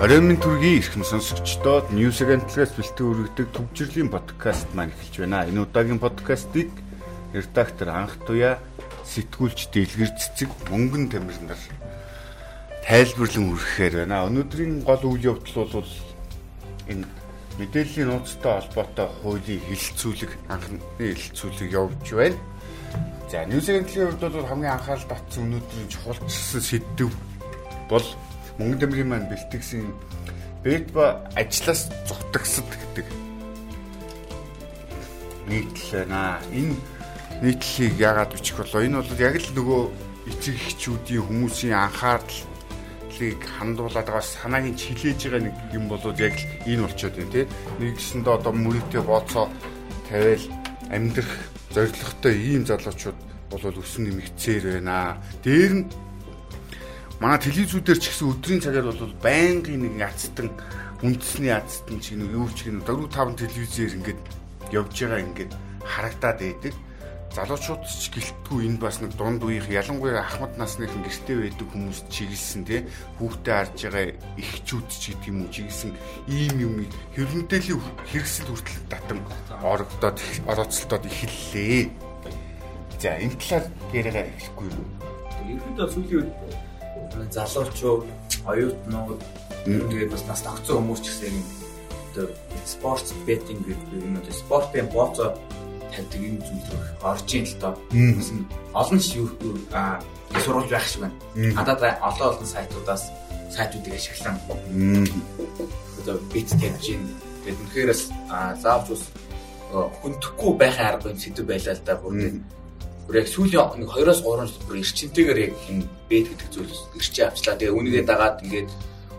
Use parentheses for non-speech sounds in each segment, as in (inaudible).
Оройн төргийн эрхэм сонсогчдод News Agent-аас бэлтгэн өргөдөг төвчрлийн подкаст маань эхэлж байна. Энэ удаагийн подкастыг редактор Анх Туя, сэтгүүлч Дэлгэр Цэцэг, Мөнгөн Тамирнар тайлбарлан үргэхээр байна. Өнөөдрийн гол үйл явдал бол энэ мэдээллийн нууцтай холбоотой хуулийн хилцүүлэг анхны хилцүүлэг явж байна. За News Agent-ийн хувьд бол хамгийн анхаарал татсан өнөөдрийн чухалчсан сэдв бол мөнгө дэмрийн маань бэлтгэсэн бэтба ажлаас зутагсад гэдэг нийтлэл байна. Энэ нийтлэлийг яагаад бичих болоо? Энэ бол яг л нөгөө эцэг эхчүүдийн хүмүүсийн анхаарлыг хандуулаад байгаа санааг нь хилээж байгаа нэг юм болоод яг л энэ болчиход байна тий. Нэгсэндээ одоо мөрөдөө бооцоо тавиал амьдрах зоригтой ийм залуучууд бол өсөн нэмэгцээр байна. Дээр нь манай телевизүүдээр ч гэсэн өдрийн цагаар бол байнгын нэг язтан үндэсний язтан ч нэг юу ч гэнэ 4 5 телевизээр ингээд явж байгаа ингээд харагдаад байдаг. Залуучууд ч гэлтгүй энэ бас нэг дунд үеийнх ялангуяа ахмад насныхан гэртээ байдаг хүмүүс чиглэсэн тий хүүхдээ харж байгаа эхчүүд ч гэдэг юм уу чиглэсэн ийм юм хэрэмдээлийн хэрэгсэл хүртэл татам орогдоод орооцолтоод эхэллээ. За энэ талаар яриагаа эхлэхгүй юу? Ерөнхийдөө сүүлийн үед залуучууд, оюутнууд тэгээд бас нас тогтсон хүмүүс ч гэсэн одоо спорт беттинг гэдэг юм одоо спортын бооцоо тавьдаг энэ зүйл рүү орж ийн л доо. Олон а сурвалж байх шиг байна. Гадаад олон олон сайтуудаас сайтуудыг ашиглан. Одоо бит тавьж ийн. Тэгээд үнэхээр бас заавч ус хүндэхгүй байхын аргагүй сэдв байлаа л да бүр бүр яг сүүлийн нэг 2-оос 3 жил бүр эрчимтэйгээр яг энэ бэд гэдэг зүйл эрчээ авчлаа. Тэгээ үнийгээ дагаад ингээд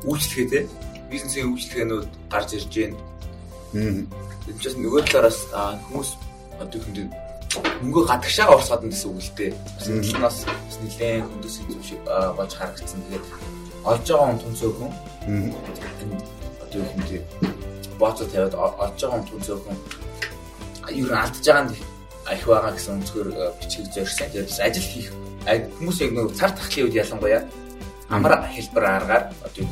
үйлчлэгээ те бизнесийн үйлчлэгээнүүд гарч ирж байна. Ч бас нөгөө талаараас хүмүүс одоо хүнд мөнгө гадагшаага орсоод гэсэн үг л дээ. Бас талаас бас нэлээд хөндөс зүйл шиг болж харагдсан. Тэгээд олж байгаа хүн түнцөөхөн. Одоо хүнд бооцоо тавиад олж байгаа хүн түнцөөхөн ер нь алдж байгаа нь их байгаа гэсэн өнцгөр э, бичгийг зорьсон. Тэгээд бас ажил хийх хүмүүс яг нэг цар тахлын үед ялангуяа амар хэлбэр аргаар одоо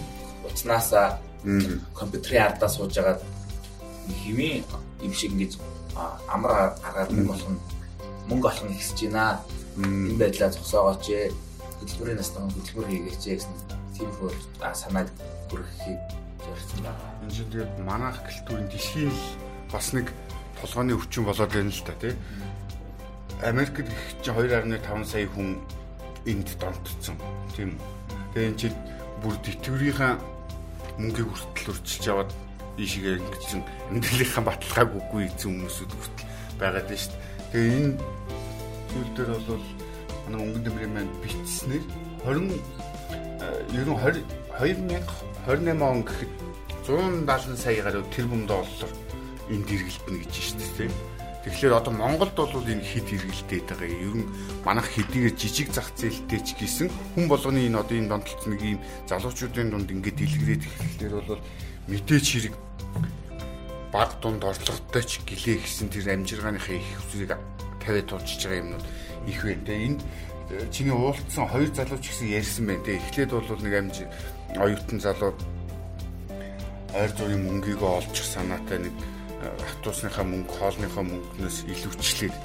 утаснасаа компьютерийн ардаа сууж байгаа хэмээ юм шиг ингэж амар аргаар болох нь мөнгө олох нь ихсэж байна. Энэ байдлаа зогсоогооч ээ. Хөтөлбөрийн настан хөтөлбөр хийгээч гэсэн тийм хөө санааг бүрхэхийг зорьсон байна. Энэ чинь тэгээд манайх гэлтүүрийн дэлхийн бас нэг толгойн өвчин болоод байна л та тий. Америкт чинь 2.5 сая хүн энд донтцсон. Тийм. Тэгээ энэ чинь бүр тэтгэврийнхаа мөнгийг хүртэл өрчилж яваад ийшээ ингэж чинь амьдралынхаа баталгааг үгүй эзэн хүмүүсүүд хүртэл байгаад байна шүү дээ. Тэгээ энэ зүйл дээр бол манай өнгөн дэврийн маань бичснээр 20 ер нь 20 2028 он гэхэд 170 сая гаруй тэрбум доллар энд эргэлдэнэ гэж шүү дээ. Тэгэхээр одоо Монголд бол энэ хэд эргэлдээд байгаа. Ер нь манайх хэдийгээр жижиг зах зээлтэй ч гэсэн хүн болгоны энэ одоо энэ донтолц нэг юм залуучуудын дунд ингээд дэлгэрээд ихлээр бол мэдээч хэрэг баг дунд орлоготой ч гэлээ гэсэн тэр амжиргааныхаа их хүсрийг тавиад тулчж байгаа юмнууд их байна. Тэгээ энэ чиний уулцсан хоёр залууч гэсэн ярьсан байна. Тэгээ эхлээд бол нэг амж оюутан залуу ойр зургийн мөнгийг олж санаатай нэг автобусныхаа мөнгө, хоолныхоо мөнгнөөс илүүчлээд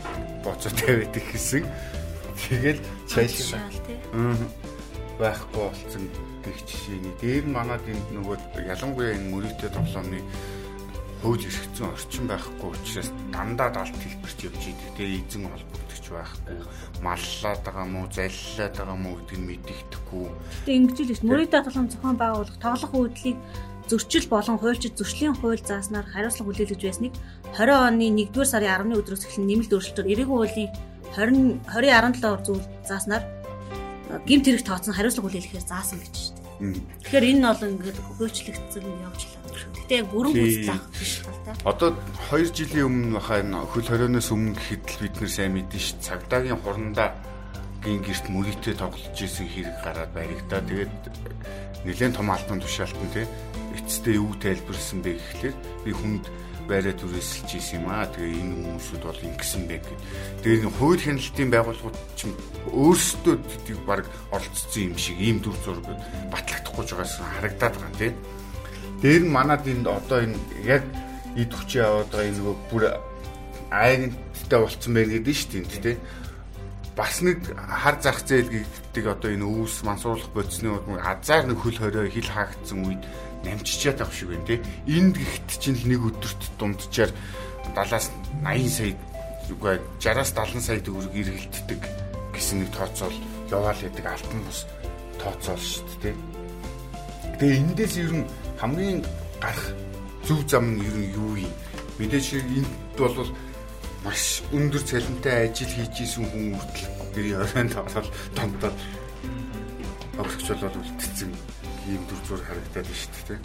боцоо тавиад ихсэн. Тэгэл цааш байхгүй болсон гэх жишээний дээр манад энд нөгөө ялангуяа энэ мөрөгтэй тоглоомны хууль эрхцэн орчин байхгүй учраас дандаа далд хэлбэрч явж идэг. Тэгээ эзэн холбогдож байхгүй. Маллаад байгаа мó, заллаад байгаа мó гэдгийг мэддэхгүй. Тэгээ ингэж л шүү. Мөрөгтэй тоглоом зохион байгуулах тоглох үүдлийг зөрчил болон хуульчид зөрчлийн хууль зааснаар хариуцлага хүлээлгэж байсныг 20 оны 1-р сарын 10-ны өдрөөс эхлэн нэмэлт өөрчлөлтөөр эрээгүй хуулийн 20 2017 зүйл зааснаар гимт хэрэг тооцсон хариуцлага хүлээлгэхээр заасан гэж шүү дээ. Тэгэхээр энэ нь бол ингээд хөөчлөгдсөн явж байна. Гэтэ бүрэн гүйцэтгэх биш бол та. Одоо 2 жилийн өмнө баха энэ хөл хорионоос өмнө гэхэд л бид нэр сайн мэдэн ш. Цагдаагийн хурандаа гин герт мөрийтэй тоглож исэн хэрэг гараад баригдаа. Тэгээд нэлээд том алтан тушаалтан тий эцэстээ юу тайлбарсан бэ гэхлээр би хүнд байраа түрээсэлж ийсэн юм аа. Тэгээ энэ хүмүүсүүд бол ингэсэн бэ гэд. Тэгээ энэ хууль хяналтын байгууллагууд ч өөрсдөө тэдийг баг оролцсон юм шиг ийм дүр зураг батлагдахгүй байгаас харагдаад байгаа тийм. Дээр нь манад энд одоо энэ яг эд хүчээ аваад байгаа энэ нөгөө бүр айгнтай болцсон байх гэдэг нь шүү дээ тий. Бас нэг хар зах зээл гэдэг одоо энэ өвс мансуурлах бодисны азар нэг хөл хорио хил хаагдсан үед намжичаад авах шиг байна тий. Энд гихт чинь нэг өдөрт дунджаар 70-аас 80 сая үгүй 60-аас 70 сая төгрөг эргэлддэг гэсэн нэг тооцоол яваал гэдэг алтан бус тооцоол шүү дээ. Тэгээ эндээс ер нь хамгийн гарах зөв зам нь ер нь юу юм? Мэдээж энд бол маш өндөр цалинтай ажил хийж исэн хүн үртэл гэрийн оройнд ороод томдоод огцч болоод үлдсэн ийм дүр зур харагдаад байна шүү дээ.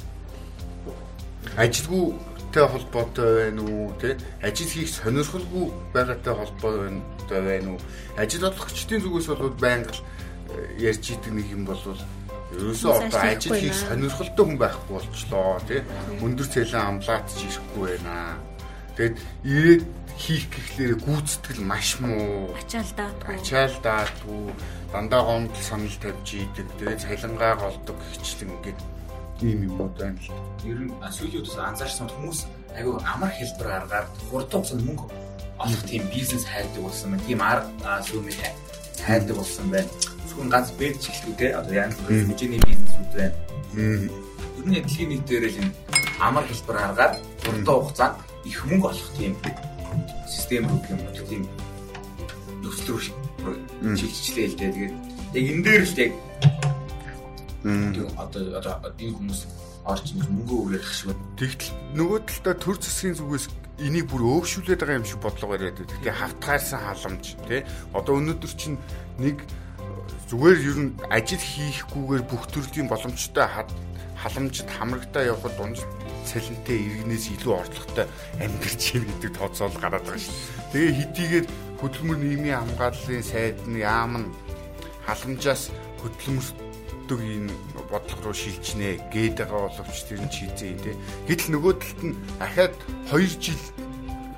Ажилгүйтэй холбоотой байна уу те ажил хийх сонирхолгүй байгаатай холбоотой байна уу? Ажил олгогчдын зүгээс бол байнга э, ярьж идэг нэг юм бол ерөөсөө одоо ажил хийх сонирхолтой хүн байхгүй болчлоо тий өндөр цалин амлаач ирэхгүй байна. Тэгэд ирээд хийх гэхлээр гүйцэтгэл маш муу. Ачаалдаа. Ачаалдаа түү дандаа гомдол санал тавьж идэг. Тэгээд цалингаа голдог гихчлэн ингээд ийм юм байна л. Ер нь сүүлийн үеэс анзаарсан хүмүүс айгүй амар хэлбэр аргаар хурдан хугацаанд мөнгө олох тийм бизнес хайрдаг болсон байна. Тийм арга сүүмээ хайрдаг болсон байна. Зөвхөн ганц бэлж эхлэв те. Одоо янз бүрийн хэмжээний бизнесүүд байна. Ер нь дэлхийн нийтээр л энэ амар хэлбэр аргаар хурдан хугацаанд их мөнгө олох тийм систем рүү юм уу тийм нөхцөл рүү чиглэлээ л дээ. Тэгээд яг энэ дээр л яг одоо одоо энэ хүмүүс орж ирж мөнгө өгөх шиг байна. Тэгтэл нөгөө талдаа төр засгийн зүгээс энийг бүр өөгшүүлээд байгаа юм шиг бодлого яриад байдаг. Тэгээ хавтгаарсан халамж тий. Одоо өнөөдөр чинь нэг зүгээр ер нь ажил хийхгүйгээр бүх төрлийн боломжтой халамжид хамрагтаа явхад унж цалинтай иргэнээс илүү орлоготой амьдрч ийн гэдэг тооцоол гараад байгаа шүү. Тэгээ хэдийгээр хөдөлмөр нийгмийн хамгааллын сайд нь яам нь халамжаас хөдөлмөртөг энэ бодлого руу шилжнэ гээд байгаа боловч тэр нь чийзээ тий. Гэтэл нөгөө талд нь ахаад 2 жил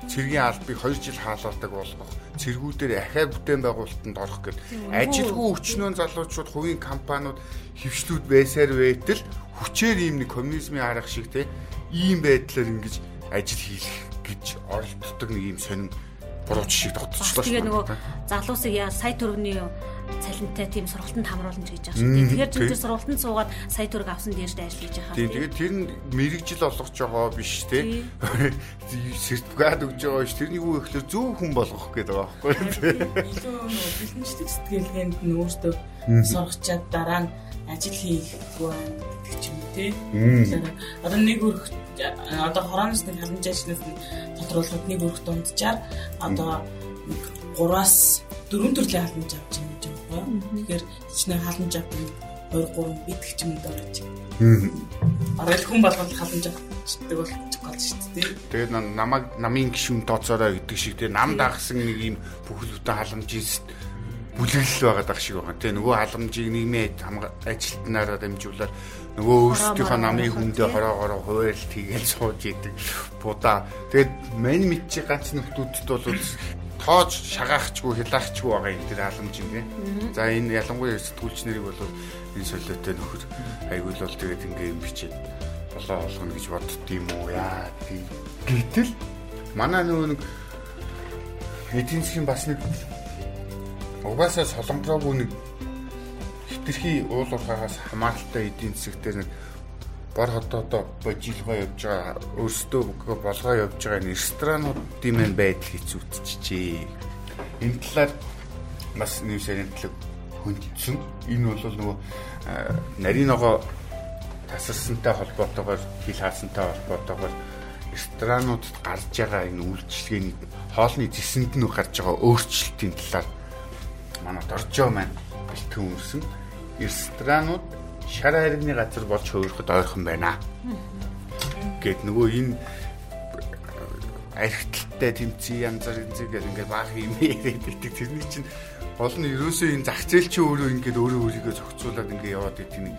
цэргийн албыг 2 жил хаалгадаг болгох цэргүүдээр ахаа бүтээн байгуулалтанд орох гэд ажилгүй өчнөө залуучууд хувийн компаниуд хөвшлүүд байсаар байтал хүчээр ийм нэг коммунизмын арга шиг те ийм байдлаар ингэж ажил хийх гэж оролддог нэг ийм сонин буруу жишийг тогтчихлоо шүү. Тэгээ нөгөө залуусыг яа сая төгрөгийн цалинтай тийм сургалтанд хамруулна гэж байгаа шүү. Тэгэхээр зөв тэр сургалтанд суугаад сая төгрөг авсан дээрээ ажил хийж байгаа. Тийм тэгээд тэр нь мэрэгжил олгож байгаа биш те. Сертификат өгж байгаа биш. Тэрний юу ихлээр зөв хүн болгох гэдэг байгаа байхгүй тийм. Бэлэнчлэг сэтгэлгээнд нь өөртөө сургачаад дараа нь ажил хийхгүй байна гэдэг ч юм уу тий. Одоо нэг өрх одоо хорооноос нэг халамж ажлаас нь тодруулахад нэг өрх дунджаар одоо 3-аас 4 төрлийн халамж авч юм гэж байна. Тэгэхээр чинь халамж авах 2 3 бит гэх юм дөрөж. Арай хүн болгоод халамж авчдаг бол гол шүү дээ. Тэгээд намайг намын гişүн тооцоорой гэдэг шиг тий нам дагсан нэг юм бүхэлдээ халамжийн бүлэглэл байгаа дах шиг байгаа. Тэгээ нөгөө халамжийг нийгмийн ажилтнаараа дамжуулаад нөгөө өөрсдийнхөө намын хүндээ хороогоороо хуваалт хийгээл сууж идэг будаа. Тэгээд мань мэдчих ганц нөхдүүдэд бол тоож шагаахчгүй хилаахчгүй байгаа юм тэр халамж юм бэ. За энэ ялангуяа сэтгүүлч нарыг бол энэ солиотой нөхөр айгуул бол тэгээд ингээ юм бичээд болоо олгоно гэж боддtiin юм уу яа. Гэтэл манай нөгөө нэг эдийн засгийн бас нэг угаасаа солонгороогүй нэг хитрхи уул уурхаагаас хамааралтай эдийн засгтэр нэг бор хотоодоо божилгоо явж байгаа өөрсдөө болгоо явж байгаа ресторануудын мэн байдал хэцүүдчихжээ. Энэ талаар бас шарын талаг хөндсөн. Энэ бол нөгөө нарийн ногоо тасарсантай холбоотойгоор хил хаасантай холбоотойгоор ресторануудад гарч байгаа энэ үйлчлэгээний хоолны зэсэнд нь гарч байгаа өөрчлөлтийн талаар манай доржоо маань бэлтгэн өмсөн ресторанууд шар хайрны газар болж хувирахад ойрхон байна. Гэт нөгөө энэ архитекттай тэмцээ янз бүр янз бүр ингээд баах юм яриад байдаг. Тэрний чинь гол нь ерөөсөө энэ зах зээл чи өөрөө ингээд өөрөө өөрийгөө зохицуулаад ингээд яваад байдаг нэг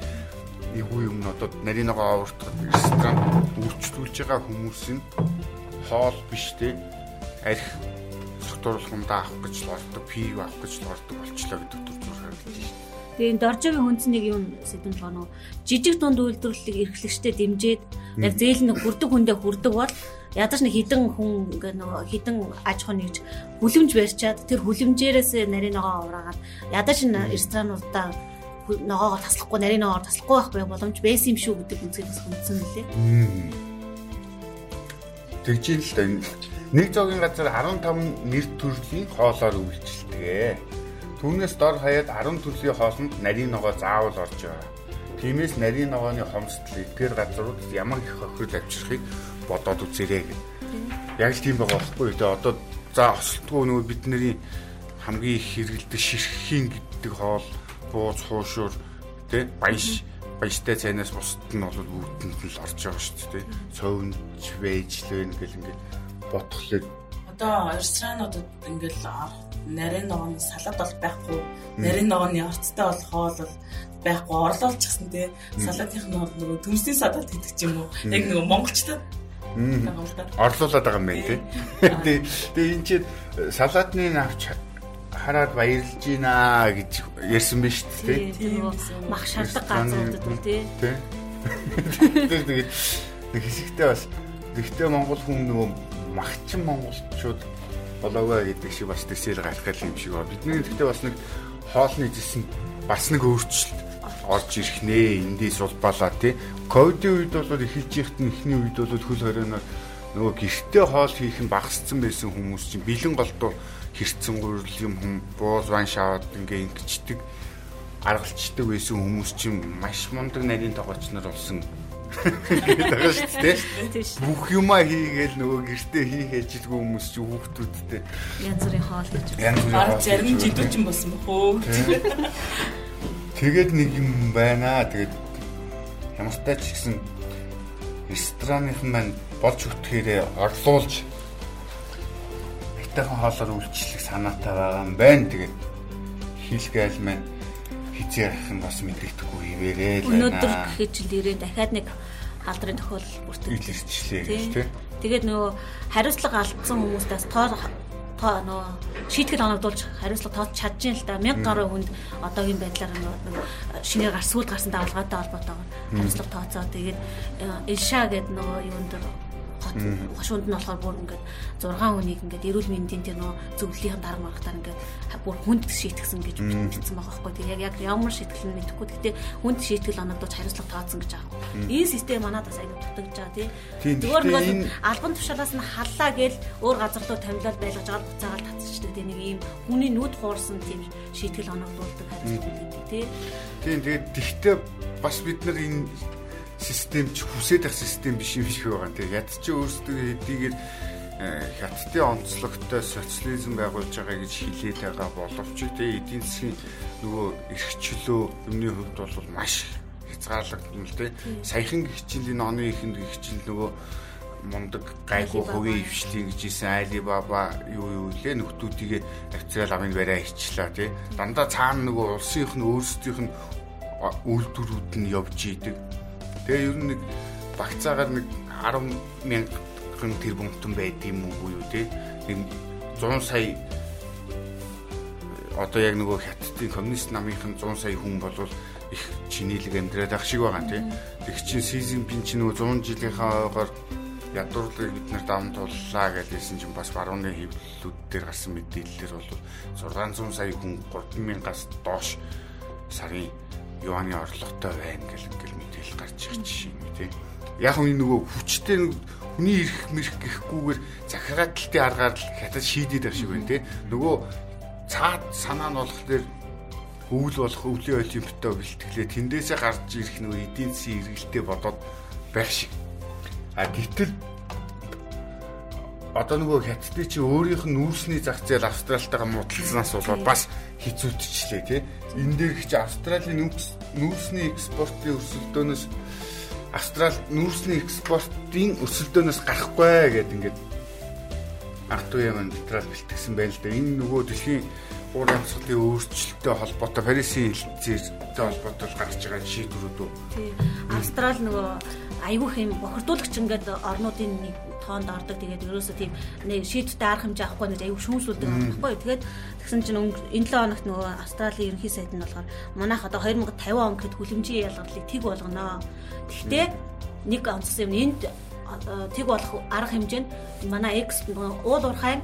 эвгүй юм одоо нарийн ногоо авартах ресторан үйлчлүүлж байгаа хүмүүс нь хоол биш те арх дурлахандаа авах гэж л ордог, пив авах гэж л ордог болчлоо гэдэг төр зур харагдаж байна. Тэгээ энэ Доржогийн хүнс нэг юм сэдвэн болохоор нөө жижиг дунд үйлдвэрлэлийг эрхлэгчтэй дэмжиж Яг зээл нь хүрдэг хүндээ хүрдэг бол ядаж нэг хідэн хүн ингээ нөгөө хідэн аж ахуй нэгж хүлэмж барьчаад тэр хүлэмжээрээс нарийн ногоо ураагаад ядаж ресторануудаа ногоогоо таслахгүй нарийн ногоогоор таслахгүй байх бай боломж байсан юм шүү гэдэг үнцгээс хүндсэн мөлий. Тэгж юм л да. Нэг зоогийн газар 15 нэр төрлийн хоолоор үйлчилдэг. Түүнээс дор хаяад 10 төрлийн хоолнд нарийн ногоо заавал орж байгаа. Тиймээс нарийн ногооны хомсдол эдгээр газрууд ямар их хохирол авчрахыг бодоод үзээрэй гэх. Яг л тийм байгаа байхгүй. Тэгээ одоо за осолтгүй нөгөө бидний хамгийн их хэрэгэлдэг ширхгийн гэдэг хоол бууз хуушуур тэ баяш баяжтай цайнаас бусд нь бол бүгдэнд нь л орж байгаа шүү дээ. Цовнж вэжлэн гэл ингээд ботхлыг одоо ресторануудад ингээл нарийн ногооны салат бол байхгүй. Нарийн ногооны орцтой бол хоол бол байхгүй. Орлуулчихсан тий салатынх нь бол нөгөө төмсний салат гэдэг ч юм уу. Яг нөгөө монголчтад. Орлуулад байгаа юм байна (laughs) тий. Тэгээ энэ чинь салатны навч хараад баярлж байна гэж ярьсан биз дээ тий мах шалдаг газруудад (laughs) тий Тэгээд нэг хэсэгтээ бас гэхдээ монгол хүн нөгөө магчин монголчууд болоогоо гэдэг шиг бас төсөөл гарах юм шиг ба. Бидний гэхдээ бас нэг хоолны жисэн бас нэг өөрчлөлт орж ирэх нэ эндээс улбалаа тий. Ковидын үед бол эхэлж ихт эхний үед бол хөл хорионоор нөгөө гэртээ хоол хийх нь багассан байсан хүмүүс чинь бэлэн голдуу хэрцэн гурил юм хүм бууз ван шаваад ингээ ингэчдэг аргалчдаг байсан хүмүүс чинь маш мундаг нарийн тогооч нар болсон гэдэг байгаа шүү дээ. Бүх юмаа хийгээл нөгөө гэртээ хийх ажилгүй хүмүүс чинь хүүхдүүдтэй янз бүрийн хоол гэж. Янз бүрийн хоол. Зарим жидүүчин болсон бохоо. Тэгээд нэг юм байна. Тэгээд ямартай ч гэсэн ресторанынхан маань болж үтгэхээрээ орлуулж айтайхан хоолоор үйлчлэх санаатай байгаа юм байна. Тэгээд хийлгээл маань хизээ ярих нь бас мэдэгдэхгүй хിവэрээ л байна. Өнөөдөр гэхэд ч дээрээ дахиад нэг халдрын тохиолдол бүртгэж илэрчлээ гэж тийм. Тэгээд нөгөө хариуцлага алдсан хүмүүстээс тоо тоо нөгөө шийтгэл оногдуулж хариуцлага тооч чадж юм л да 1000 гаруй хүнд одоогийн байдлаар нөгөө шинээр гар сүүл гарсан давалгаатай холбоотойгоор хариуцлага тооцоо. Тэгээд Элша гэдэг нөгөө юунд хот хошуунд нь болохоор бүр ингээд 6 хүнийг ингээд эрүүл мэндийн тэр нөө зөвлөлийн дарга маргатаар ингээд бүр хүнд шийтгсэн гэж бичсэн байгаа байхгүй. Тэг яг яг ямар шийтгэл нь мэдэхгүй. Гэтэ хүнд шийтгэл оногдож хариуцлага тооцсон гэж байгаа. Энэ систем манад бас аягүй дутагдж байгаа тий. Зүгээр нэг албан тушаалаас нь халлаа гээл өөр газар руу тамилаад байлгаж аваад буцаагаад татчихдаг тий нэг ийм хүний нүд хуурсан тийм шийтгэл оногдуулдаг хариуцлага гэдэг тий. Тийм тэгээд тэгтээ бас бид нар энэ систем ч хүсээд ах систем биш юм шиг байгаа. Тэгээ яд чи өөрсдөө хэдийгээр хятадын онцлогтой социализм байгуулж байгаа гэж хэлээд байгаа боловч тэгээ эдийн засгийн нөгөө эрхчлөө юмны хувьд бол маш хязгаарлагдсан л дээ. Саяхан хичээлийн оны ихэнд хичээл нөгөө мундаг гайгүй хувийн ивчлийн гэж исэн Alibaba юу юу лээ нөхдүүдийг авцраал амын бариа хичлаа тий. Дандаа цаана нөгөө улсынх нь өөрсдийнх нь үйлдвэрүүд нь явж идэг Тэгээ ер нь нэг багцаагаар нэг 10 мянган тэрбум төн байд юм уу юу те. Нэг 100 сая одоо яг нөгөө хятадын коммунист намынхан 100 сая хүн болвол их чинийлэг амьдраад ах шиг байгаа тийм. Тэг чин Сизимпин ч нөгөө 100 жилийнхаа ойгоор ядуурлыг бид нар даван туллаа гэдээсэн чинь бас барууны хэвлэлүүд дээр гарсан мэдээлэлээр бол 600 сая хүн 3000-аас доош сарын юаны орлоготой байна гэл ингээл мэдээлэл гарч ирж байна тийм. Яг нь нөгөө хүчтэй хүний ирэх мэрх гэхгүйгээр захиргааталтын аргаар л хятад шийдээд байх шиг байна тийм. Нөгөө цаад санаа нь болохоор өвөл болох өвлийн олимпиадаа бэлтгэлээ тэндээсээ гарч ирэх нөгөө эдийн засгийн эргэлтээ бодоод байх шиг. А гэтэл одоо нөгөө хятадын чи өөрийнх нь нүүрсний зах зээл австралтайгаа муудалцсанаас болоод бас хизүүдчлээ тий. Энэ дээр чи австралийн нүүрсний экспортын өрсөлдөөнөөс австрал нүүрсний экспортын өрсөлдөөнөөс гарахгүй гэдэг ингээд арт үе маань дотрал бэлтгэсэн байна л да. Энэ нөгөө дэлхийн уур амьсгалын өөрчлөлттэй холбоотой Парисын хэлцээртэй холбоотой гарч байгаа шийдвэрүүд үү? Австрал нөгөө айгүй хэм бохирдуулагч ингээд орнуудын нэг тоонд ордог. Тэгээд ерөөсөө тийм нэг шийдвэртэй арга хэмжээ авахгүй нэг айгүй шүүмжлүүлдэг байгаа байхгүй. Тэгээд тэгсэн чинь энэ 7 хоногт нөгөө Австралийн ерөнхий сайд нь болохоор манайх одоо 2050 он гэхэд хүлэмжийн ялгарлыг тэг болгоно. Гэхдээ нэг онцсон юм энд тэг болох арга хэмжээнд манай X уур уурхайн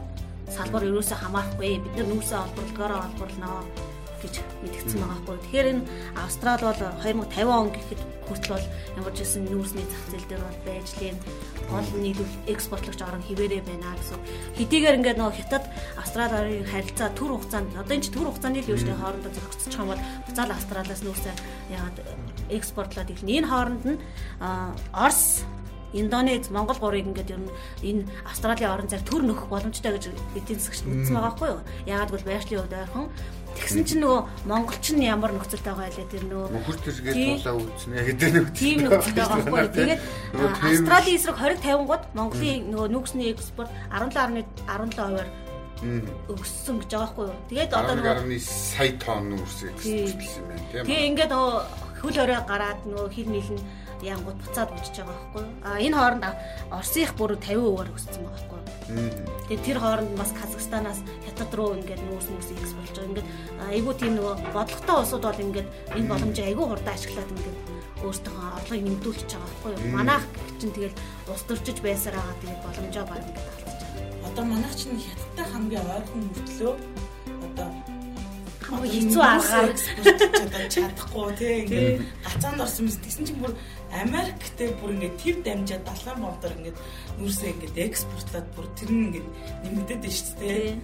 салбар ерөөсөө хамаарахгүй бид нар нүүрсээ олборлогоороо олборлноо гэж мэдгдсэн байгаа хгүй. Тэгэхээр энэ Австрал бол 2050 он гэхэд хүртэл бол ямар ч гэсэн нүүрсний зах зээл дээр бол байж лээ гол нийлүүл экспортлогч орон хിവэрэ байна гэсэн. Хэдийгээр ингээд нөгөө хятад Австралиарын харилцаа төр хугацаанд одоо энэ ч төр хугацааны л юу штэ хоорондоо зохицчих юм бол буцаал Австралиас нүүрсээ ягаад экспортлоод ирнэ. Энэ хооронд нь Орос Индонез, Монгол гурыг ингээд ер нь энэ Австралийн орон зай төр нөхөх боломжтой гэж эдийн засагч үзсэн байгаа байхгүй юу? Яагаад бол байгалийн хувьд ойрхон Тэгсэн чинь нөгөө монголчин ямар нөхцөлтэй байгаа лээ тэр нөгөө нөхөр төргээ туулаа үүснэ гэдэг нэг тийм нөхцөлтэй байгаа байхгүй? Тэгээд Австралийн эсрэг 20 50 год Монголын нөгөө нүүгсний экспорт 17.17%-аар өгсөн гэж байгаа байхгүй юу? Тэгээд одоо нөгөө сая тонн нүүрс экспортлсон байна тийм. Тэгээ ингээд хөл өрөө гараад нөгөө хил мэлэн янгууд буцаад унжиж байгаа байхгүй юу? А энэ хооронд Оросынх бүр 50%-аар өссөн байгаа байхгүй юу? Тэгээд тэр хооронд бас Казахстанаас Хятад руу ингээд нүүрс нүүрс экспорт болж байгаа. Ингээд айгүй тийм нөгөө бодлоготой улсууд бол ингээд энэ боломжийг айгүй хурдан ашиглаад ингээд өөртөө орлогыг нэмдүүлчихэж байгаа байхгүй юу? Манайх чинь тэгэл ус төрчиж байсаар байгаа тэгээд боломжоо баг ингээд алдчихж байгаа. Одоо манайх чинь Хятадтай хамгийн ойрхон мөртлөө одоо хэцүү аргаар чадахгүй тий ингээд гацаанд орсон юм гэсэн чинь бүр Америктэй бүр ингээд тэр дамжаад далайн бомдор ингээд нүрсээ ингээд экспортлоод бүр тэр нь ингээд нэмэгдээд байна шүү дээ.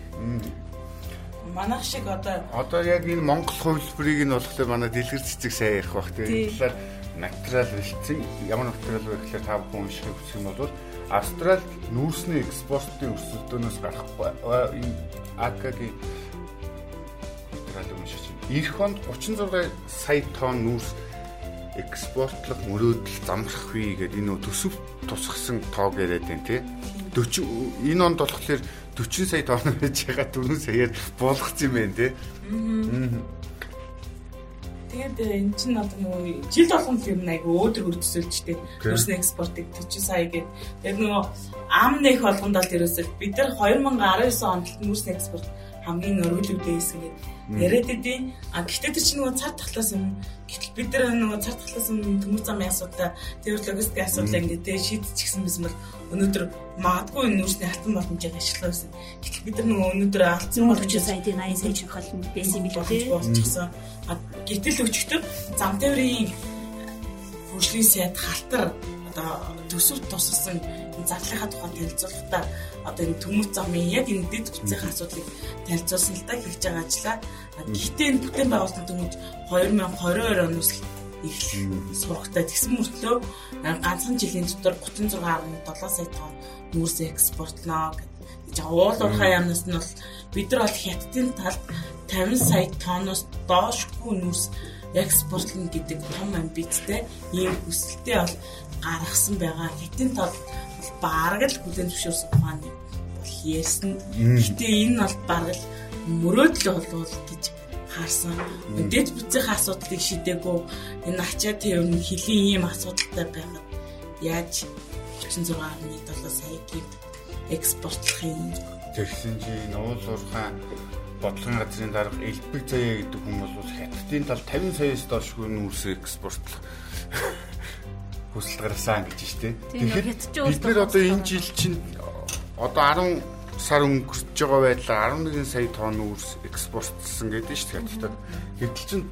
Манайх шиг одоо одоо яг энэ Монгол хувилбарыг нь болохоор манай дэлгэр цэцэг сайн ярих бах тийм талаар материал бэлдсэн ямар материал вэ гэхээр та бүхэн уншихыг хүсэх юм бол Австрал нүүрсний экспортын өсөлтөөс гарахгүй энэ АК-гийн материал уншиж байна. Ирэх онд 36 сая тонн нүүрс экспортлох мөрөөдөл замрах вэ гэдэг энэ төсөв тусгасан тоог яриад байна тий. 40 энэ онд болохоор 40 сая тонн байж байгаа 4 саяар болгоц юм байна тий. Тэгээд эн чинь одоо нөгөө жил болгон юм айгу өөдрөг өрдөсөлжтэй. Төрсөн экспортыг 40 сая гээд тэгээд нөгөө ам нэх болгонд бол ерөөсөл бид нар 2019 онд нүүрсний экспорт хамгийн өргөлөвдөө хийсэн гэдэг яриад идэв. А гэхдээ тэр чинь нөгөө цар тахлаас юм. Гэтэл бид нар нөгөө цар тахлаас юм төмөр замын асуудал, тэр логистикийн асуудал ингээд тэ шийдчихсэн байсан бол өнөөдөр магадгүй энэ нүрсний хатан боломжийг ашиглах байсан. Гэтэл бид нар нөгөө өнөөдөр алдсан боломж саяын 80 сая чихэл байсан юм билээ. Болчихсон. А гэтэл өчтөр зам тээврийн хөгжлийн сайд халтар одоо төсөв тусгасан зарлахаа тухай танилцуулахдаа одоо энэ төмөр замын яг энэ дэд бүтцийн асуудлыг танилцуулсан л та хийж байгаа ажиллаа. Гэхдээ энэ бүтээн байгуулалтын төмөж 2022 оноос эхлэх сургахтай тэгсэн мөртлөө ганцхан жилийн дотор 36.7 сая тонн нүүрс экспортлоо гэж уул уурхай яамнаас нь бол бид нар бол хятадын талд 50 сая тонноос доошгүй нүүрс экспортлно гэдэг том амбицтай ийм хүсэлтэй бол гаргасан байгаа. Хятадын талд бараг л хүлэн зөвшөөрсөн ухааны бол ярьсан. Гэтэ энэ бол бараг л мөрөөдөл болвол гэж харсан. Дэд бүтцийн асуудлыг шидээгүй энэ ачаа тээврийн хөлийн ийм асуудалтай байгаад яаж 36.7 саягийн экспортлох юм. Тэгсэн чи нуул уурхай бодлогын газрын дарга элбэг заяа гэдэг хүмүүс бол хятадын тал 50 саяас доошгүй нүүрс экспортлох (laughs) хүсэл гаргасан гэж штэ. Тэгэхээр бид нэр одоо энэ жил чинь одоо 10 сар өнгөрч байгаа байдлаар 11 сая тонн үрс экспортлсон гэдэг шүү дээ хятадд. Гэтэл чинь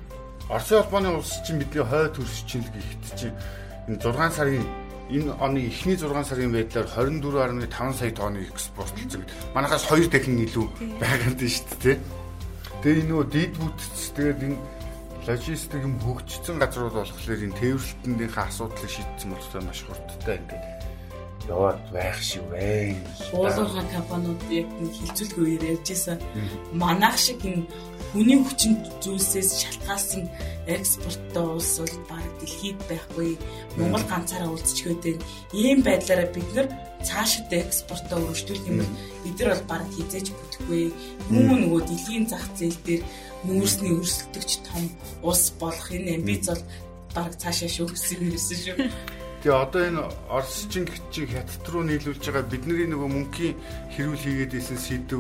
Оросын холбооны улс чинь бидний хой төрс чинь л гэхэд чинь энэ 6 сарын энэ оны эхний 6 сарын байдлаар 24.5 сая тонны экспортлсон гэдэг. Манайхаас 2 дахин илүү байгаад байна шүү дээ. Тэгээ энэ нөө дид бүтц тэгээд энэ логистик юм хөгжсөн газрууд болохоор энэ тээвэрлэлтнийхээ асуудлыг шийдсэн болтой маш хурдтай ингээд яваад байх шиг байна. Уулуурхай компаниуд яг хилцүүлгээр ярьжсэн. Манайх шиг энэ хүний хүчин зүйлсээс шалтгаалсан экспорттой улс бол баг дэлхийд байхгүй. Монгол ганцаараа үлдчихгээд байна. Ийм байдлаараа бид нар цаашид экспортоо өргөжлүүлэх юм бол нар бол баг хизээж бүтэхгүй. Мөн нөгөө дэлхийн зах зээл дээр нүүрсний өрсөлдөгч том улс болох энэ амбиц бол баг цаашаа шүү гэсэн юмсэн шүү. Тэгээ одоо энэ Орос чин чи хятад руу нийлүүлж байгаа бидний нөгөө мөнхийн хэрүүл хийгээд исэн сэдв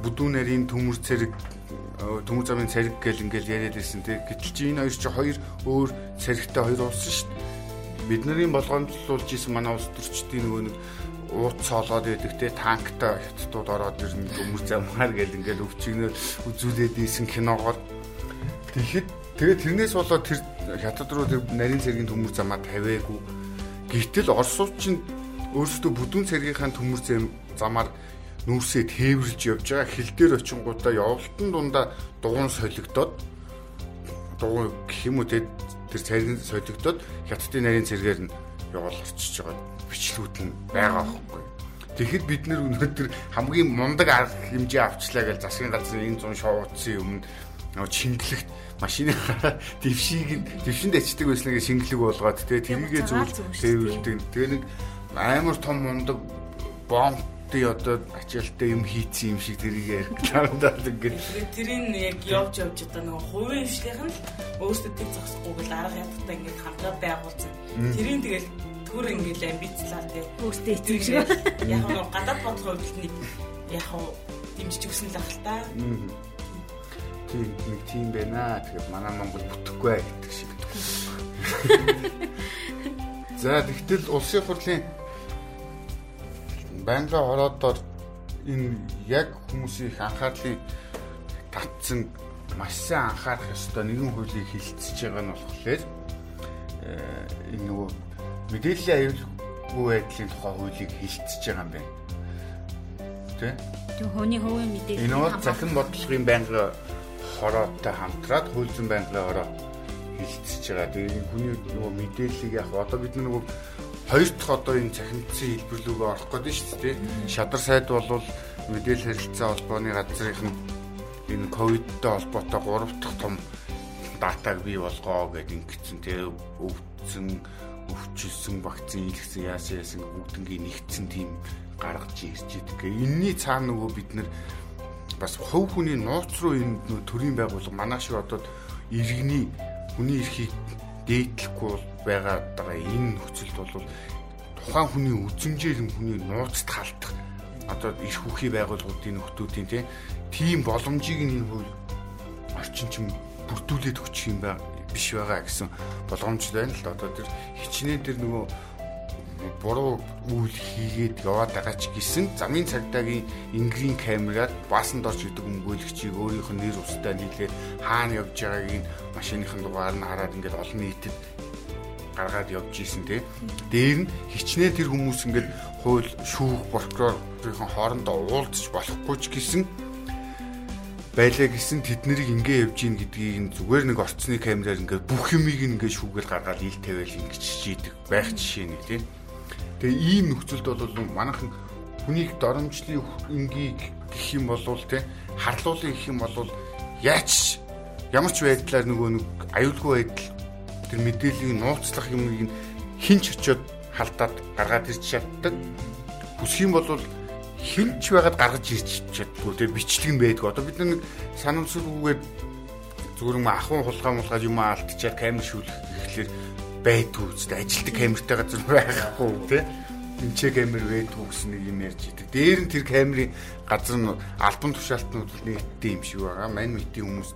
бүдүүн нарийн төмөр цэрэг төмөр замын цэрэг гэл ингээл яриад исэн тэг гэтэл чи энэ хоёр чи хоёр өөр цэрэгтэй хоёр улс шүү дээ. бидний болгоомжлуулж исэн манай улс төрчдийн нөгөө нэг ууц цоолоод байдаг те. Танктай хятадууд ороод ирнэ төмөр замаар гэл ингээл өвчигнөр үзүүлээд ийсэн киногоор. Тэгэхэд тэгээд тэрнээс болоод тэр хятад руу тэр нарийн цэргийн төмөр замаа тавиагүй. Гэтэл орсууд чинь өөрсдөө бүдүүн цэргийнхаа төмөр замаар нүүрсээ тээвэрлж явж байгаа хил дээр очингуудаа явалтан дундаа дугуун солигдоод дугуун гэх юм уу тэр цэргийн солигдоод хятадын нарийн цэргээр нь яваал орчиж байгаа бичлүүд нь байгаа байхгүй. Тэгэхэд бид нэр өнөөдөр хамгийн мундаг арга хэмжээ авчлаа гэж засгийн газрын энэ зун шоуцсан юм нөгөө чингэлэгт машины дэвшийг дэвшинд ачдаг байсныг шингэлэг болгоод тэгээ тэрийгээ зүйл тээвэрлдэг. Тэгээ нэг амар том мундаг бомбтой одоо ачаалттай юм хийцэн юм шиг тэрийг ярих таандаа ингээд тэрийг яг явж явж одоо нөгөө хувийн хвшлийнх нь өөрсдөө тэг зогсохгүй гэл арга ядтаа ингээд хамтраа байгуулсан. Тэрийг тэгэл төр ингээл амбицлаа тий. Өөртөө эцэг шиг. Яг нь гадаад бодлого нэг яг нь дэмжиж өгсөн л ах л та. Тийм нэг тийм байна. Тэгэхээр манай Монгол бүтэхгүй гэдэг шиг. (laughs) За тэгтэл улсын хурлын байнгын хороодоор энэ яг хүмүүсийн их анхаарлыг татсан маш сайн анхаарах ёстой нэгэн хуулийг хилцэж байгаа нь болохоор энэ нөгөө мэдээллийн аюулгүй байдлын тухай хуулийг хилцэж байгаа юм байна. Тэ? Тэг хүний хувийн мэдээлэл. Энэ бол захин бодлогын байнгын хороотой хамтраад хууль зүйн байнгын хороо хилцэж байгаа. Тэгээ хүний нөгөө мэдээллийг яг одоо бид нөгөө хоёр дахь одоо энэ цахимтсан хэлбэрлүүгөө орох гэдэг шүү дээ. Шадар сайд бол мэдээлэл харилцаа холбооны газрын энэ ковидтой холбоотой гурав дахь том датаг бий болгоо гэдэг ингэсэн тэгээ өвдсөн өвчлсөн вакцин илгэсэн яасан яасан бүгднгийн нэгдсэн тийм гаргаж ирж идэг. Энийний цаана нөгөө бид нар бас хувь хүний нууц руу энэ төрийн байгууллага манай шиг одоо иргэний хүний эрхийг дээдлэхгүй байгаа даа энэ нөхцөлд бол тухайн хүний үзмжээр хүний нууцд халдах одоо их хүүхий байгууллагуудын нөхдүүдийн тийм боломжийг энэ хууль орчин чим бүрдүүлээд өгчих юм байна биш байгаа гэсэн болгоомж байна л да. Одоо тэр хичнээн тэр нөгөө буруу үйл хийгээд яваад байгаа ч гэсэн замын цагдаагийн ингрийн камерад баасанд орж идэг өмгөөлөгчийг өөрийнх нь нэр устай нийлээд хаана явж байгааг нь машиныхын дугаар нь хараад ингээд олон нийтэд гаргаад явж исэн тий. Дээр нь хичнээн тэр хүмүүс ингээд хууль шүүх прокурорын хоорондоо уулзч болохгүй ч гэсэн байлаа гэсэн тэд нарыг ингээ явж гин гэдгийг нь зүгээр нэг орцны камераар ингээ бүх юмыг ингээ шүүгээл гаргаад ил тавиал ингээ чижийдэг байх жишээ нэг тийм. Тэгээ ийм нөхцөлд бол манайхан хүнийг доромжлын энгийг гэх юм бол тийм харлуулын гэх юм бол яач ямар ч байдлаар нөгөө нэг аюулгүй байдал тэр мэдээллийг нууцлах юмыг хинч очиод халдаад гаргаад ирч чаддаг. Хүсэх юм бол хинч байгаад гаргаж ирч чаддгүй тэгээ бичлэг нь байдаг. Одоо бид нэг санамсаргүйгээр зүгээр юм ахын хулгай мулгай юм алдчихаар камер шүүлэх гэхлээр байдгүй үстэй ажилтг камертай газар байхгүй тий эмчээ камер байдгүй гэсэн нэг юм ярьж идэг. Дээр нь тэр камерын газар нь альбом тушаалтнууд нэгттэй юм шиг байгаа. Мань мэдийн хүмүүс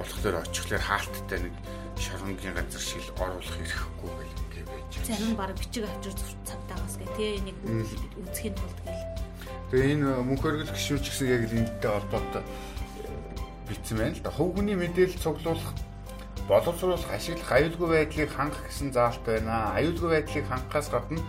болохоор очихлоор хаалттай нэг шоронгийн газар шиг оруулах хэрэггүй гэх байж. Зарим баг бичиг авчир цавтаагаас гэх тий нэг үзэхийн тулд гэл Тэгээ энэ мөнх өргөл гişүүч гэсэн яг л энэтэй холбоотой бичсэн байна л да. Хөв хүний мэдээлэл цуглуулах боловсруулах, ашиглах аюулгүй байдлыг хангах гэсэн заалт байна. Аюулгүй байдлыг хангахаас гадна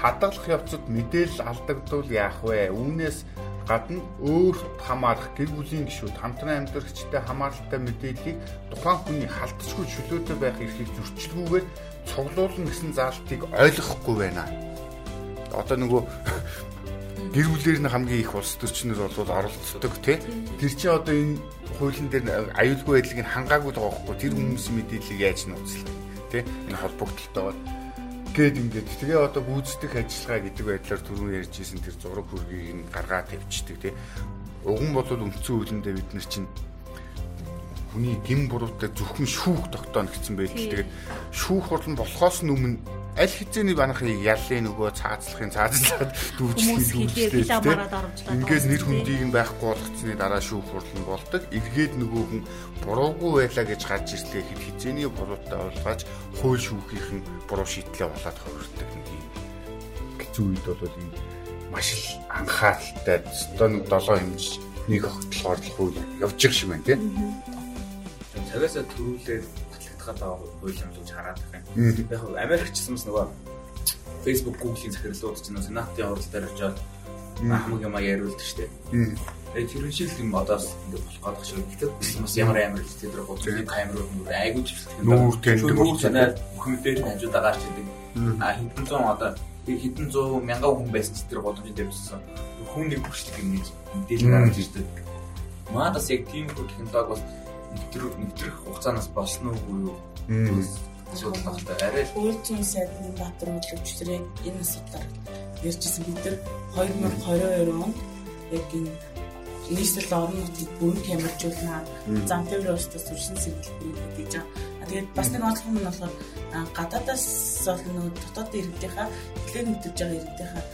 хадгалах явцад мэдээлэл алдагдвал яах вэ? Үүнээс гадна өөрт хамаарах гэр бүлийн гишүүд хамтран амьдарчтай хамааралтай мэдээллийг тухайн хүний халтчгүй чөлөөтэй байх эрхийг зөрчилгүйгээр цуглуулна гэсэн заалтыг ойлгохгүй байна. Одоо нөгөө гэр бүлээр нь хамгийн их улс төрчнөр бол оролцдог тий. Тэр чинь одоо энэ хуулийн дээр аюулгүй байдлыг хангаагүй байгаа байхгүй тэр хүмүүсийн мэдээллийг яаж нууцлах тий. Энэ холбогдолтойгоо гээд ингээд тэгээ одоо гүйцэтгэх ажиллагаа гэдэг байдлаар түрүүн ярьжсэн тэр зураг хөргийг нь гаргаад тавьчихдаг тий. Уг нь бол үндсэн хуулиндээ бид нар чинь хүний гин буруутай зөвхөн шүүх тогтооно гэсэн байдал. Тэгээд шүүх хурлан болохоос өмнө аль хэзээний банахыг яллын нөгөө цаазлахын цаазлаад (laughs) дүүжлэх оромжлоо. Ингээд нэр хүндийг нь байхгүй болгоцсны дараа шүүх хурлан болдог. Эргээд нөгөө хүн буруугүй байлаа гэж гарч ирлээ хэд хизээний буруутай ойлгож хууль шүүхийнх нь буруу шийдлээ болоод хувирдаг нэг юм. Хэцүү үед бол ийм маш их анхааралтай нэг 7 хэмж нэг хөтлөхөөр л явж их шиг байна тийм. Цагаасаа төрүүлээд батлагтахад хууль юм гэж хараад байна. Яг Америкч гэсэн бас нөгөө Facebook Google-ийн захирлууд ч нэг сенатын оролт дээр очиод хамаг юм яриулдаг шүү дээ. Тэгээд тэр шиг юм одоо ингээд болох гадах шиг гэхдээ бас ямар амар л тэр бодсон камерууд нүр айгуу чиглэх нүүр тэндэг болчихно. Хүмүүдээр хажуудаа гарч идэг. А хэдэн зуун одоо хэдэн зуун мянган хүн байсан ч тэр боломжтой тавьсан. Хүн нэг хүрчлэг юм гэж мэдээлэл гаргаж ирдэг. Маадас яг тийм хөө технологи бол нэвтрэх нэвтрэх хугацаанаас болсон уу юу? асуудалтай арай л үйлчийн сайдны Баатар хөтлөгчдрийг энэ асуудлаар ярьжсэн бид нар 2022 онд яг энэ нийслэл орон нутгийг бүрэн камержуулнаа зам тээврийн устдас төрсэн сэргэлбэрүүд гэж байгаа. Тэгээд бас нэг онцлог нь болохоор гадаадаас бол нөгөө дотоод иргэдийнхаа эхлээд мэдэж байгаа иргэдийнхаа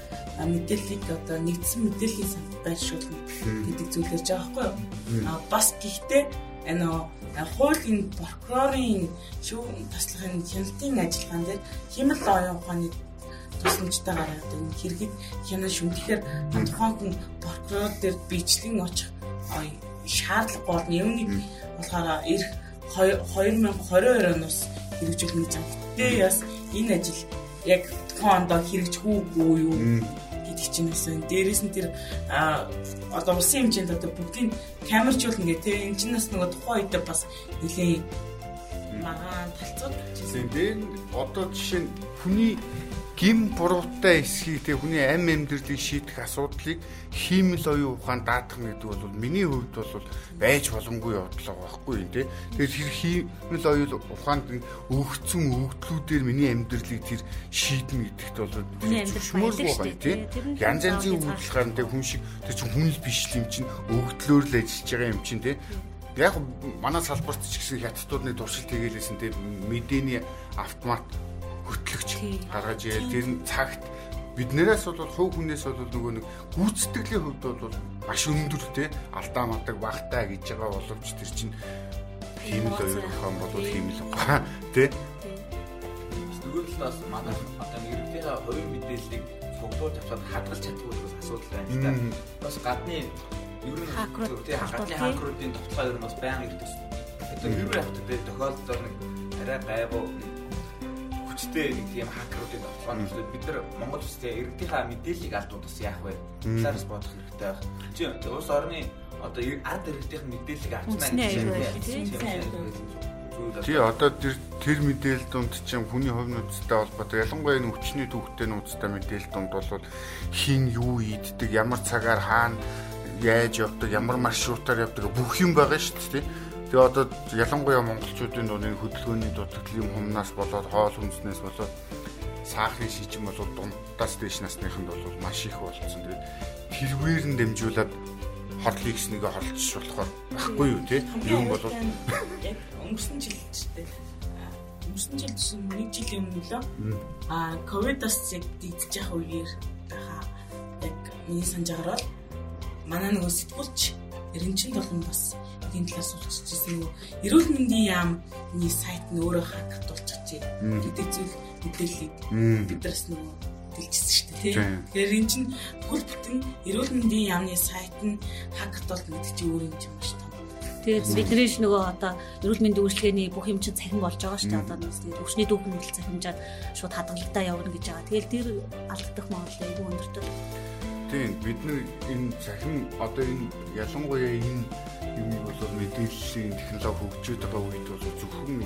мэдээллийг одоо нэгдсэн мэдээллийн санд байршуулна гэдэг зүйл ярьж байгаа байхгүй юу? А бас гэхдээ энэ хуулийн прокурорын шүүх таслахын хяналтын ажиллагаан дээр химэл оюун ухааны тусламжтай гараад энэ хэрэгэд хянаа шүмтгэхээр тухайн хүн прокурор дээр бичлэн очих шаардлага болно. Юуныг болохоор эх 2022 оноос хэрэгжүүлэх гэж байна. Гэтэ яс энэ ажил яг тухайн ондоо хэрэгжих үгүй юу гэдэг чинь байсан. Дээрээс нь тэр одоо улсын хэмжээнд одоо бүгдийг камержуулна гэх тийм энэ чинь бас нөгөө тухайн үедээ бас нэлийн магаан талцууд гэсэн. Тэр одоо жишээ нь хүний гим буруутай эсхийг тэг хүний ам амьдралыг шийдэх асуудлыг хиймэл оюун ухаан даатах гэдэг бол миний хувьд бол байж боломгүй явдлаа байхгүй юм те. Тэгэхээр хиймэл оюун ухаанд өгцөн өгдлүүдээр миний амьдралыг тэр шийднэ гэдэгт бол зөвшмөргүй байгаа те. Янз янзын үйлдэл тэг хүн шиг тэр чинь хүн л биш юм чинь өгдлөөр л ажиллаж байгаа юм чинь те яг манай салбарт ч гэсэн хятадуудны туршилт хийгээлсэн те мэдээний автомат хөтлөгч. Гаргаж ийл тэр нь цагт биднээс бол хувь хүнээс бол нөгөө нэг гүйцэтгэлийн хувьд бол маш өндөр те алдаа мадаг багтаа гэж байгаа боловч тэр чинь хиймэл оюухан бол хиймэл байгаа те нөгөө талаас манай одоо иргэдийн хувийн мэдээллийг цуглуулж авчаад хадгалж чаддаг учраас асуудал байна л да. Бас гадны ер нь те гадны хакеруудын тогтолцоо ер нь бас байнга ирдэг. Одоо юу яах вэ тохиолдолд нэг арай гайвуу хүчтэй нэг тийм хакеруудын тоглоом нөхцөл бид нар Монгол улсын иргэдийнхаа мэдээллийг алдуудаас яах вэ? Талаараас бодох хэрэгтэй байх. Чи улс орны одоо ард иргэдийн мэдээллийг авчнаа гэж Тий одоо тэр тэр мэдээлэл дунд чинь хүний хувь нөөцтэй холбоотой ялангуяа энэ өвчний түүхтэй нөөцтэй мэдээлэл дунд бол хин юу ийддэг ямар цагаар хаана яаж явдаг ямар маршрутаар явдаг бүх юм байгаа шүү дээ Тэгээ одоо ялангуяа монголчуудын энэ хөдөлгөөний дутагдлын хумнаас болоод хоол хүнснээс болоод сахарын шижим болоод дундаас дээш насныханд бол маш их болцсон. Тэгээд тэрвээр нь дэмжүүлээд хорлыг гэснийгээ хорлж болохоор байхгүй юу те юм бол яг өнгөрсөн жил ч те өнгөрсөн жил чинь нэг жилийн өмнө лөө а ковидос яг дийдэж явах үеэр хаа яг миний санджаар бол манай нөгөө сэтгүүлч эренчин толон бас эдийн талаас суулчихжсэн нөгөө эрүүл мэндийн яамны сайт нь өөрөө хакдуулчихжээ гэдэг зүйл мэдээллийг биднээс нөгөө дэлгэсэн шүү дээ тийм. Тэгэхээр эн чинь хөл бүтэн эрүүл мэндийн яамны сайт нь хакдуулт гэдэг чинь өөр юм чинь маш том. Тэгээд бидний ш нөгөө одоо эрүүл мэндийн үйлчлэгээний бүх юм чинь цахим болж байгаа шүү дээ. Одоо нэг өвчний дүүхэн хэл цахимжаад шууд хадгалагтаа явна гэж байгаа. Тэгэл тэр алдагдах магадлал айгүй өндөртэй. Тийм бид нар энэ цахим одоо энэ ялангуяа энэ юм бол мэдээллийн технологи хөгжиж байгаа үед бол зөвхөн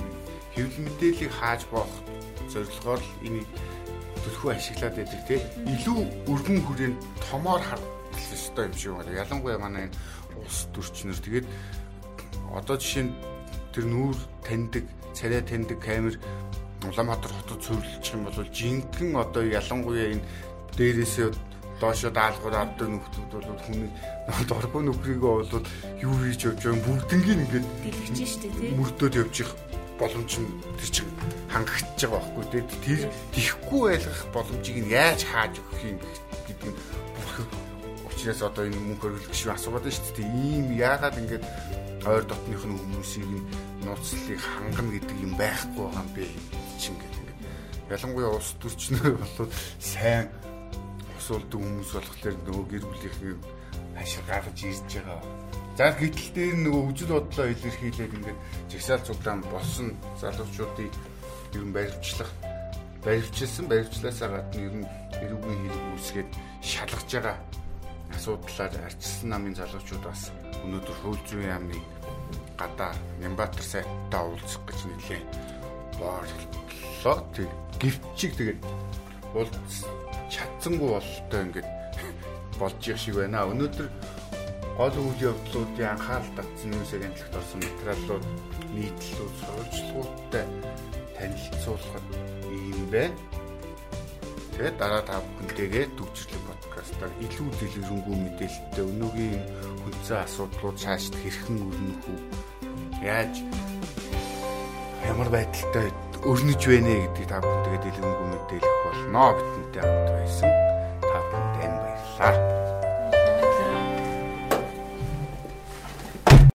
хэвлэл мэдээллийг хааж боох зорилгоор энийг төлхөө ашиглаад байдаг тийм илүү өргөн хүрээнд томоор хардах ёстой юм шиг байна. Ялангуяа манай энэ улс төрчнөр тэгээд одоо жишээ нь тэр нүүр таньдаг, царай таньдаг камер Улаанбаатар хотод суурилчих юм бол жинхэнэ одоо ялангуяа энэ дээрээсээ доошо даалгавар авдаг нөхдүүд бол хүний доргоо нөхрийгөө бол юу хийж явж байгаа бүгднийг ингээд дэлгэж штэ тий мөрдөөд явж их боломж нь тэр чинь хангагдж байгаа байхгүй тий. Тэр тийхгүй байлгах боломжийг нь яаж хааж өгөх юм гэдэг нь учраас одоо энэ мөнх хөргөлөх шиг байна шүү дээ. Ийм яагаад ингэж ойр дотных нь хүмүүсийг нууцлалыг хангана гэдэг юм байхгүй юм бэ чинь гэдэг ингээд ялангуяа улс төрчнөр болоод сайн усуулдаг хүмүүс болохоор нөгөө гэр бүлийнхээ хашир гаргаж ирж байгаа. За гэтэл дээр нөгөө үжил бодлоо илэрхийлээд ингээд жагсаал цуглаан болсон залуучуудыг ер нь баримтлах баримтчилсан баримтлаасаа гадна ер нь эрүүгийн хэрэг үүсгээд шалгаж байгаа асуудлаар арчилсан намын залуучууд бас өнөөдөр хууль зүйн яамны гадаа Нямбатар сайттай уулзах гэж нэлээ боорлоо. Тэг гівчиг тэгээд бол чадсангүй болтой ингээд болж их шиг байна. Өнөөдөр гол үйл явдлуудын анхаарал татсан нүүсээ амжилт орсон материалууд нийтлүүд сурвалжлагуудтай танилцуулахад ийм байна. Тэгээд дараа та бүхэнтэйгээ төвчрлэг подкастаар илүү дэлгэрэнгүй мэдээлэлтэй өнөөгийн хүнцэн асуудлууд цаашд хэрхэн өрнөх үү? Яаж ямар байдалтай өрнөж байна гэдгийг та бүхэнд дэлгэнгүй мэдээлэх болноо. Бидэнтэй хамт байсан. Та бүхэнд баярлалаа.